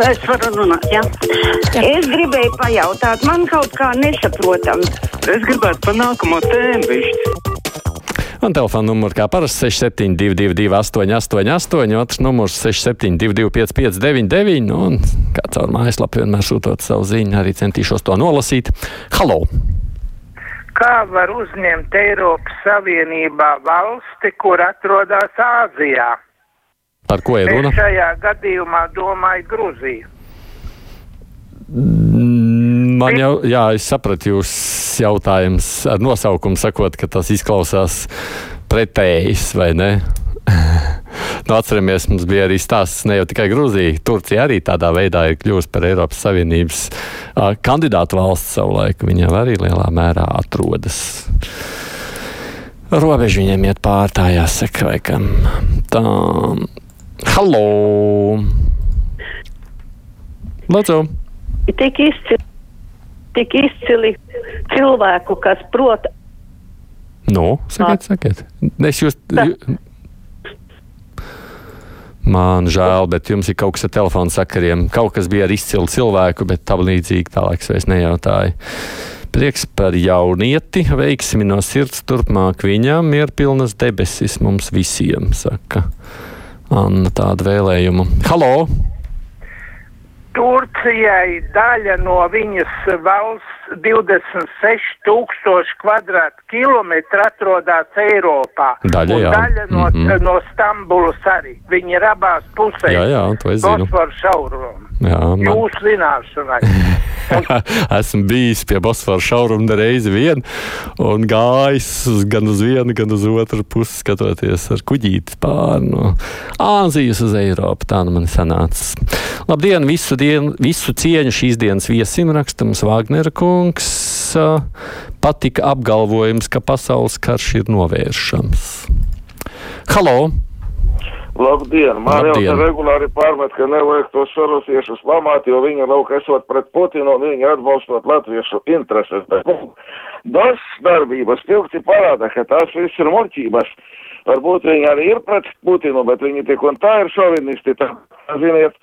Es varu runāt, jā. Ja? Es gribēju pajautāt, man kaut kā nesaprotam. Es gribētu pa nākamo tēmu višķi. Un telefona numurs kā parasti 6722, 888, otrs numurs 672, 559, nu, un kā caur mājaslapu vienmēr sūtot savu ziņu, arī centīšos to nolasīt. Halo! Kā var uzņemt Eiropas Savienībā valsti, kur atrodas Āzijā? Par ko ir runa? Es šajā gadījumā domāju Gruziju. Man jau, jā, es sapratu jūs jautājums ar nosaukumu sakot, ka tas izklausās pretējs, vai ne? nu, atceramies, mums bija arī stāsts ne jau tikai Grūzija. Turcija arī tādā veidā ir kļuvusi par Eiropas Savienības uh, kandidātu valsts savulaik. Viņa arī lielā mērā atrodas. Robežu viņiem iet pār tā jāsaka, vai kam. Tā. Halo! Lūdzu! Tik izcili, tik izcili cilvēku, kas prot. Nu, sakiet, sakiet. Es jūs. jū- Man žēl, bet jums ir kaut kas ar telefonu sakariem. Kaut kas bija ar izcilu cilvēku, bet tam līdzīgi tālāk es nejautāju. Prieks par jaunieti, veiksmi no sirds turpmāk viņam, mierpilnas debesis mums visiem, saka Anna tādu vēlējumu. Halo! Turcijai daļa no viņas valsts 26 tūkstoši kvadrātkilometru atrodas Eiropā. Daļa, jā. daļa no, mm. -hmm. no Stambulas arī. Viņi ir abās pusēs. Jā, jā, to es zinu. Bosforu šaurumu. Jā, man, Jūs zināšanai. esmu bijis pie Bosforas šauruma reizi vien un gājis gan uz vienu, gan uz otru pusi, skatoties ar kuģīti pāri no Āzijas uz Eiropu. Tā nu man sanāca. Labdien, visu, dienu, visu cieņu šīs dienas viesim raksta mums Vāgnera kungs. Patika apgalvojums, ka pasaules karš ir novēršams. Halo! Labdien! Man jau Labdien. te regulāri pārmet, ka nevajag tos sarosiešus lamāt, jo viņi lauk esot pret Putinu un viņi atbalstot latviešu intereses. Bet nu, darbības pilgti parāda, ka tās viss ir muļķības. Varbūt viņi arī ir pret Putinu, bet viņi tik un tā ir šovinisti. Tā, ziniet,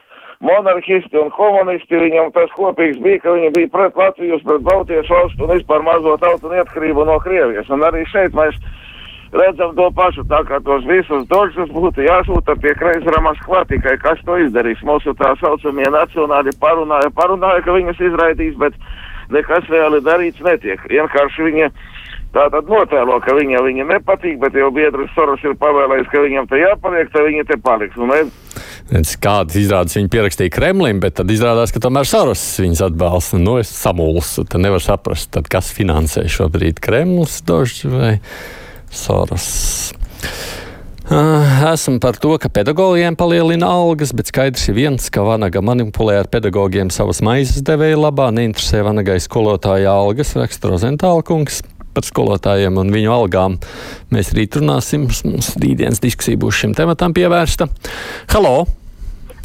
monarhisti un komunisti, viņam tas kopīgs bija, ka viņi bija pret Latvijas, pret Baltijas valstu un vispār mazo tautu neatkarību no Krievijas. Un arī šeit mēs redzam to pašu, tā kā tos visus dožus būtu jāsūta pie kreisra Maskvā, tikai kas to izdarīs. Mūsu tā saucamie nacionāli parunāja, parunāja, ka viņas izraidīs, bet nekas reāli darīts netiek. Vienkārši viņa tā tad notēlo, ka viņa, viņa nepatīk, bet jau biedrs Soros ir pavēlējis, ka viņam te jāpaliek, tad viņa te paliks. Un, Redz, Kādas izrādes viņi pierakstīja Kremlim, bet tad izrādās, ka tomēr Soros viņus atbalsta. Nu, es samulsu, tad nevar saprast, tad kas finansē šobrīd Kremlis, Dožs vai Soros. Ah, Esmu par to, ka pedagogiem palielina algas, bet skaidrs ir viens, ka Vanaga manipulē ar pedagogiem savas maizes devēja labā. Neinteresē Vanagai skolotāja algas, raksta Rozentāla kungs par skolotājiem un viņu algām. Mēs rīt runāsim, mums rītdienas diskusija būs šim tematam pievērsta. Halo!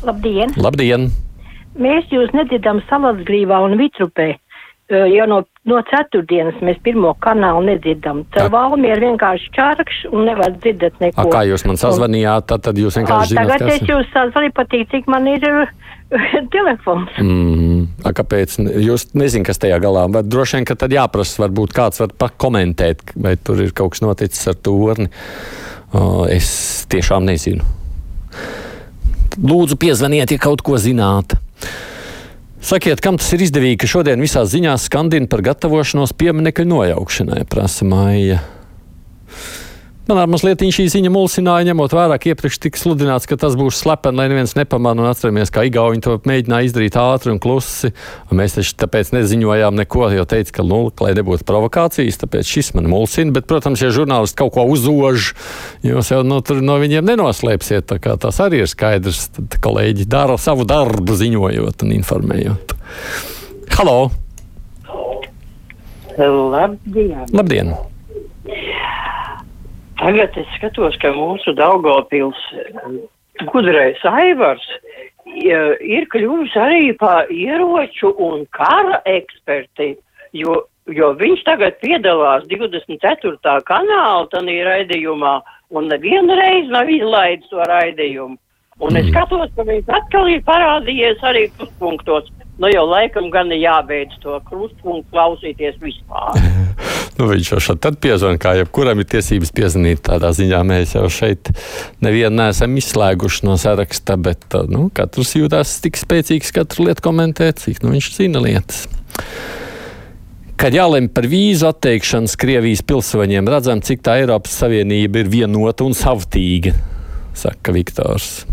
Labdien! Labdien! Mēs jūs nedzirdam Salasgrīvā un Vitrupē. Uh, Jau no, no ceturtdienas mēs pirmo kanālu nedzirdam. Ar valmi ir vienkārši čārkšs un nevar dzirdēt A, neko. kā jūs man sazvanījāt, tad, tad jūs vienkārši zināt, Tagad kas es jūs sazvanīju patīk, cik man ir uh, telefons. Mm, a, kāpēc? Jūs nezināt, kas tajā galā ir. Droši vien, ka tad jāprasa, varbūt kāds var pakomentēt, vai tur ir kaut kas noticis ar torni. O, es tiešām nezinu. Lūdzu, piezvaniet, ja kaut ko zināt. Sakiet, kam tas ir izdevīgi, ka šodien visās ziņās skandina par gatavošanos pieminiektu nojaukšanai, prasa Maija. Man ar mazliet šī ziņa mulsināja, ņemot vērā, ka iepriekš tika sludināts, ka tas būs slepeni, lai neviens nepamanā. Un atceramies, kā Igauni to mēģināja izdarīt ātri un klusi. Un mēs taču tāpēc neziņojām neko, jo teica, ka, nu, lai nebūtu provokācijas, tāpēc šis man mulsina. Bet, protams, ja žurnālisti kaut ko uzož, jūs jau no, tur no viņiem nenoslēpsiet. Tas arī ir skaidrs. Tad kolēģi dara savu darbu, ziņojot un informējot. Halo! Labdien! Labdien! Tagad es skatos, ka mūsu Daugavpils gudrais Aivars ir kļuvis arī par ieroču un kara eksperti, jo, jo viņš tagad piedalās 24. kanāla tanī raidījumā un nevienu reizi nav izlaidis to raidījumu. Un es skatos, ka viņš atkal ir parādījies arī krustpunktos. Nu jau laikam gan ir jābeidz to krustpunktu klausīties vispār. Nu, viņš jau šeit tad piezvanīja, kā jebkuram ir tiesības piezvanīt. Tādā ziņā mēs jau šeit nevienu neesam izslēguši no saraksta, bet nu, katrs jūtas tik spēcīgs, katru lietu komentēt, cik nu, viņš zina lietas. Kad jālemj par vīzu atteikšanu Krievijas pilsoņiem, redzam, cik tā Eiropas Savienība ir vienota un savtīga, saka Viktors.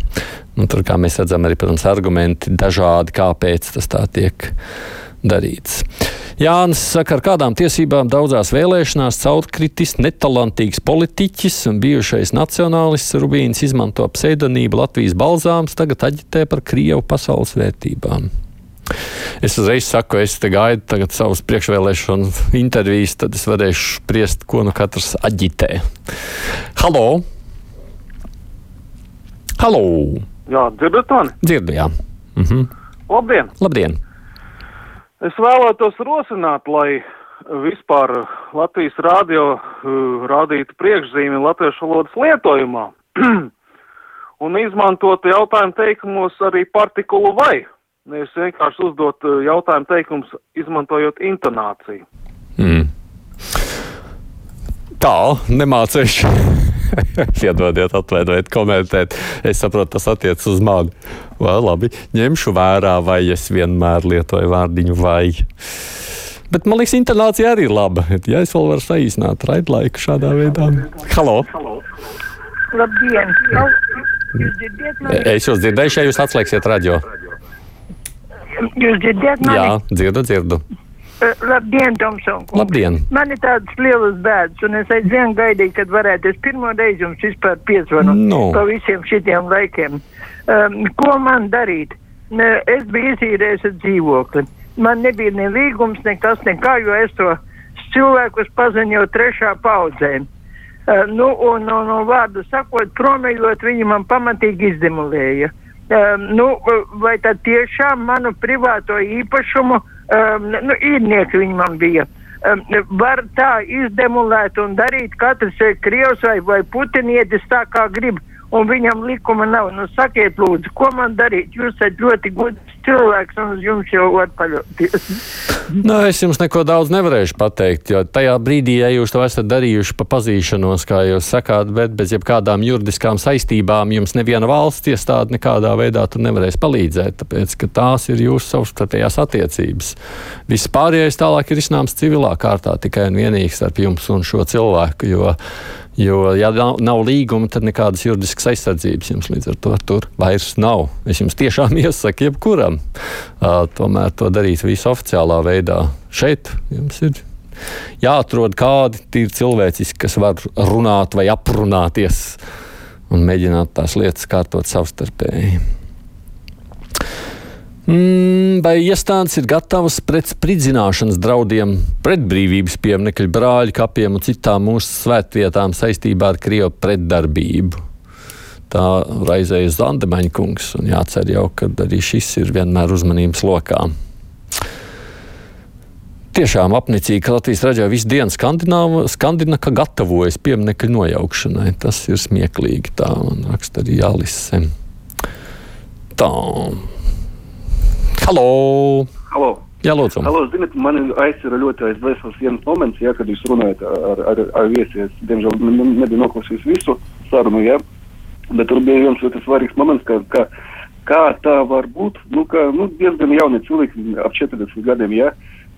Nu, tur, kā mēs redzam, arī protams, argumenti dažādi, kāpēc tas tā tiek darīts. Jānis saka, ar kādām tiesībām daudzās vēlēšanās caurkritis netalantīgs politiķis un bijušais nacionālists Rubīns izmanto pseidonīmu Latvijas balzāms, tagad aģitē par Krievu pasaules vērtībām. Es uzreiz saku, es te gaidu savus priekšvēlēšanu intervijas, tad es varēšu spriest, ko nu katrs aģitē. Halo! Halo! Jā, dzirdat mani? Dzirdu, jā. Mhm. Labdien! Labdien! Es vēlētos rosināt, lai vispār Latvijas rādio uh, rādītu priekšzīmi latviešu valodas lietojumā un izmantot jautājumu teikumos arī partikulu vai. Nevis vienkārši uzdot uh, jautājumu teikums, izmantojot intonāciju. Mm. Tā, nemācīšu. Piedodiet, atvainojiet, komentēt. Es saprotu, tas attiecas uz mani. Vai labi, ņemšu vērā, vai es vienmēr lietoju vārdiņu vai. Bet man liekas, intonācija arī ir laba. Ja es vēl varu saīsināt raidlaiku šādā veidā. Halo! Labdien! Es jūs dzirdēju, ja jūs atslēgsiet radio. Jūs dzirdiet mani? Jā, dzirdu, dzirdu. Uh, labdien, Tomson! Labdien! Man ir tādas lielas bēdas, un es aizvien gaidīju, kad varētu. Es pirmo reizi jums vispār piezvanu Nu. pa visiem šitiem laikiem. Um, ko man darīt? Es biju izīrējis dzīvokli. Man nebija ne līgums, nekas, nekā, jo es to cilvēkus pazinu jau trešā paudzē. Uh, nu, un, un, un vārdu sakot, promējot, viņi man pamatīgi izdemolēja. Um, nu, vai tad tiešām manu privāto īpašumu um, nu, īrnieki viņi man bija. Um, var tā izdemolēt un darīt katrs krievs vai, vai putinietis tā kā grib, un viņam likuma nav. Nu, sakiet, lūdzu, ko man darīt? Jūs esat ļoti gudrs cilvēks, un uz jums jau var paļauties. Nu, es jums neko daudz nevarēšu pateikt, jo tajā brīdī, ja jūs to esat darījuši pa pazīšanos, kā jūs sakāt, bet bez jebkādām juridiskām saistībām, jums neviena valsts iestāde nekādā veidā tur nevarēs palīdzēt, tāpēc, ka tās ir jūsu savstarpējās attiecības. Viss pārējais tālāk ir izsnāms civilā kārtā tikai un vienīgi starp jums un šo cilvēku, jo, jo ja nav, nav līguma, tad nekādas juridiskas aizsardzības jums līdz ar to tur vairs nav. Es jums tiešām iesaku jebkuram uh, tomēr to darīt visu oficiālā veidā. Šeit jums ir jāatrod kādi tīri cilvēciski, kas var runāt vai aprunāties un mēģināt tās lietas kārtot savstarpēji. Mm, Vai iestādes ir gatavas pret spridzināšanas draudiem, pret brīvības pieminiektu brāļu kapiem un citām mūsu svētvietām saistībā ar Krievu pretdarbību? Tā raizējas Zandemaņa kungs, un jācer jau, ka arī šis ir vienmēr uzmanības lokā. Tiešām apnicīgi, ka Latvijas raidījā visu dienu skandina, ka gatavojas pieminiektu nojaukšanai. Tas ir smieklīgi, tā man raksta arī Jālise. Tā. Halo! Halo. Jā, lūdzu. Halo, ziniet, man aizsver ļoti aizvēsels viens moments, ja, kad jūs runājat ar, ar, ar viesi. Es, diemžēl, ne- ne- nebiju noklausījis visu sarunu, ja, bet tur bija viens ļoti svarīgs moments, ka, ka kā tā var būt, nu, ka, nu, diezgan jauni cilvēki ap 40 gadiem, ja,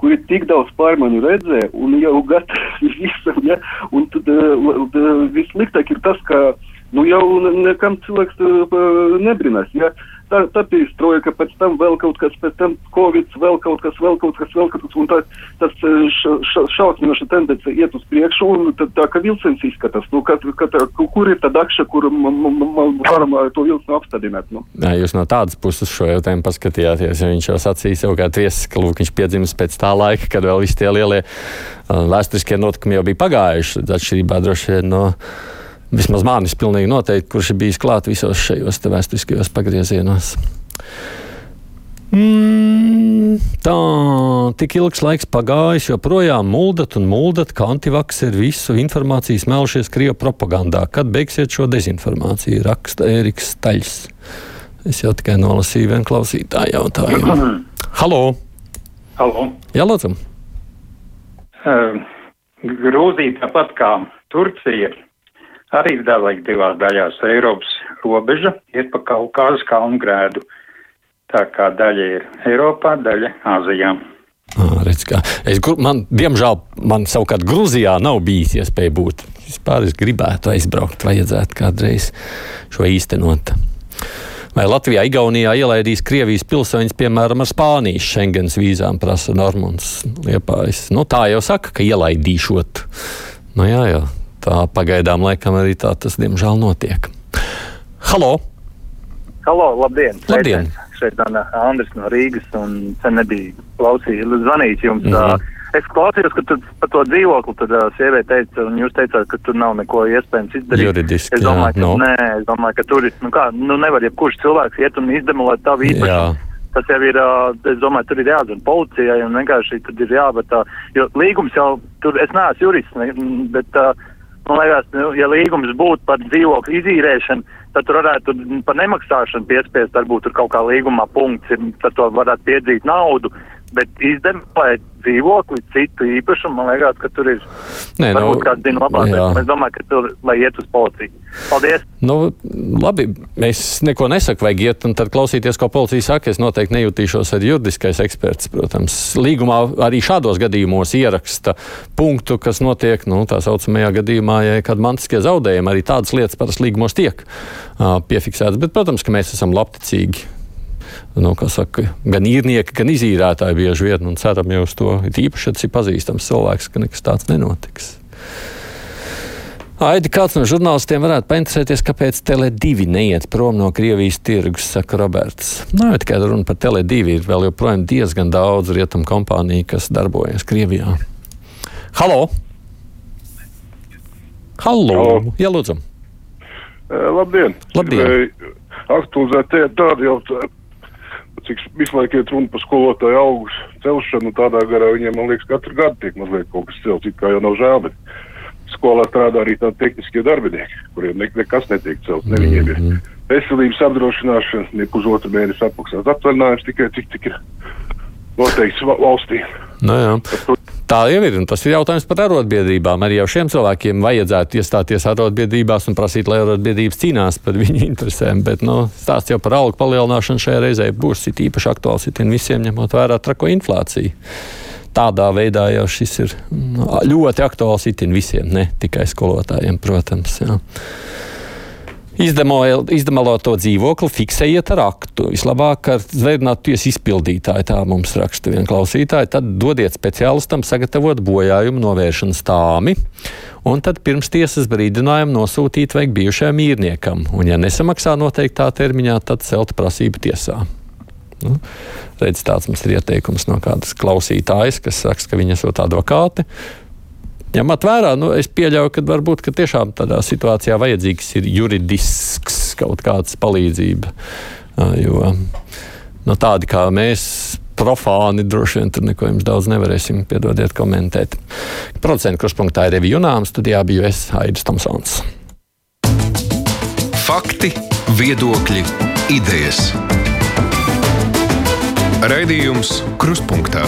kuri tik daudz pārmaiņu redzēja un jau gatavi visam, ja, un tad uh, vissliktāk ir tas, ka, nu, jau ne- nekam cilvēks uh, nebrinās, ja, tā, tā bija strojka, pēc tam vēl kaut kas, pēc tam covid, vēl kaut kas, vēl kaut kas, vēl kaut kas, un tā, tas eh, ša, ša, šausminoša tendence iet uz priekšu, un tad tā, ka vilciens izskatās, nu, ka, ka, tā, kur ir tā dakša, kur varam eh, to vilcienu apstādināt, nu. Jā, jūs no tādas puses šo jautājumu paskatījāties. jo Viņš jau sacīja savukārt viesis, ka lūk, viņš piedzimis pēc tā laika, kad vēl visi tie lielie uh, vēsturiskie notikumi jau bija pagājuši. Atšķirībā droši vien no vismaz manis pilnīgi noteikti, kurš ir bijis klāt visos šajos vēsturiskajos pagriezienos. Mm, Tā, tik ilgs laiks pagājis, joprojām muldat un muldat, ka antivaks ir visu informāciju smelšies Krievu propagandā. Kad beigsiet šo dezinformāciju? Raksta Ēriks Staļs. Es jau tikai nolasīju vienu klausītāju jautājumu. Halo! Halo. Jā, lūdzu! Uh, Grūzija tāpat kā Turcija arī ir dalīta divās daļās. Eiropas robeža iet pa Kaukāzes kalnu grēdu. Tā kā daļa ir Eiropā, daļa Āzijā. À, redz, kā. es, man, diemžēl man savukārt Grūzijā nav bijis iespēja būt. Vispār es gribētu aizbraukt, vajadzētu kādreiz šo īstenot. Vai Latvijā, Igaunijā ielaidīs Krievijas pilsoņus, piemēram, ar Spānijas Schengens vīzām, prasa Normons Liepājs. Nu, tā jau saka, ka ielaidīšot. Nu, jā, jā, tā pagaidām laikam arī tā tas, diemžēl, notiek. Halo! Halo, labdien! Labdien! Šeit no Andris no Rīgas un sen nebija klausījis, zvanījis jums. Mm -hmm. es klausījos, ka par to dzīvokli tad uh, sieviete teica, un jūs teicāt, ka tur nav neko iespējams izdarīt. Juridiski, es domāju, jā, ka, no. nē, es domāju, ka tur ir, nu kā, nu nevar jebkurš cilvēks iet un izdemolēt tavu īpašumu. Tas jau ir, uh, es domāju, tur ir jāzina policijai un vienkārši tur ir jābūt, uh, jo līgums jau, tur es neesmu jurists, ne, bet, uh, man liekas, nu, ja līgums būtu par dzīvokļu izīrēšanu, tad tur varētu par nemaksāšanu piespiest, varbūt tur kaut kā līgumā punkts ir, tad to varētu piedzīt naudu, bet izdemolēt dzīvokli, citu īpašumu, man liekas, ka tur ir, Nē, varbūt nu, kāds zina labāk, jā. bet es domāju, ka tur, lai iet uz policiju. Paldies! Nu, labi, es neko nesaku, vajag iet un tad klausīties, ko policija saka. Es noteikti nejūtīšos ar juridiskais eksperts. Protams, līgumā arī šādos gadījumos ieraksta punktu, kas notiek nu, tā saucamajā gadījumā, ja ir kādi mantiskie zaudējumi. Arī tādas lietas parasti līgumos tiek uh, piefiksētas. Bet, protams, ka mēs esam labticīgi. Nu, saka, gan īrnieki, gan izīrētāji bieži vien un ceram jau uz to. Ir īpaši, ja tas ir pazīstams cilvēks, ka nekas tāds nenotiks. Aidi, kāds no žurnālistiem varētu painteresēties, kāpēc Tele2 neiet prom no Krievijas tirgus, saka Roberts. Nav tikai runa par Tele2, ir vēl joprojām diezgan daudz rietumu kompāniju, kas darbojas Krievijā. Halo! Halo! Halo. Jā, lūdzu! Uh, labdien! Labdien. Aktualizēt tādu jautājumu, cik visu laiku iet runa par skolotāju algu celšanu, tādā garā viņiem, man liekas, katru gadu tiek mazliet kaut kas celts, it kā jau nav žēl, bet skolā strādā arī tādi tehniskie darbinieki, kuriem ne, nekas netiek celts, ne viņiem ir veselības apdrošināšana, ne pusotru mēnesi atmaksās atvaļinājums tikai cik tik ir noteikts valstī. Nu, jā. Tā jau ir. Tas ir jautājums par arotbiedrībām. Arī jau šiem cilvēkiem vajadzētu iestāties arotbiedrībās un prasīt, lai arotbiedrības cīnās par viņu interesēm. Bet nu, stāsts jau par algu palielināšanu šajā reizē būs īpaši aktuāls visiem, ņemot vērā trako inflāciju. Tādā veidā jau šis ir nu, ļoti aktuāls itin visiem, ne tikai skolotājiem, protams. Jā. Izdemolot to dzīvokli, fiksējiet ar aktu. Vislabāk ar zvērnātu tiesu izpildītāju, tā mums raksta viena klausītāja. Tad dodiet speciālistam sagatavot bojājumu novēršanas tāmi, un tad pirms tiesas brīdinājumu nosūtīt vajag bijušajam īrniekam. Un, ja nesamaksā noteiktā termiņā, tad celt prasību tiesā. Nu, redz, tāds mums ir ieteikums no kādas klausītājas, kas saka, ka viņa esot advokāti. Ņemot vērā, nu, es pieļauju, ka varbūt ka tiešām tādā situācijā vajadzīgs ir juridisks kaut kāds palīdzība. Jo nu, tādi kā mēs, profāni, droši vien tur neko jums daudz nevarēsim piedodiet komentēt. Procentu kruspunktā ir Revija Junām, studijā biju es Aidis Tomsons. Fakti, viedokļi, idejas. Raidījums Kruspunkta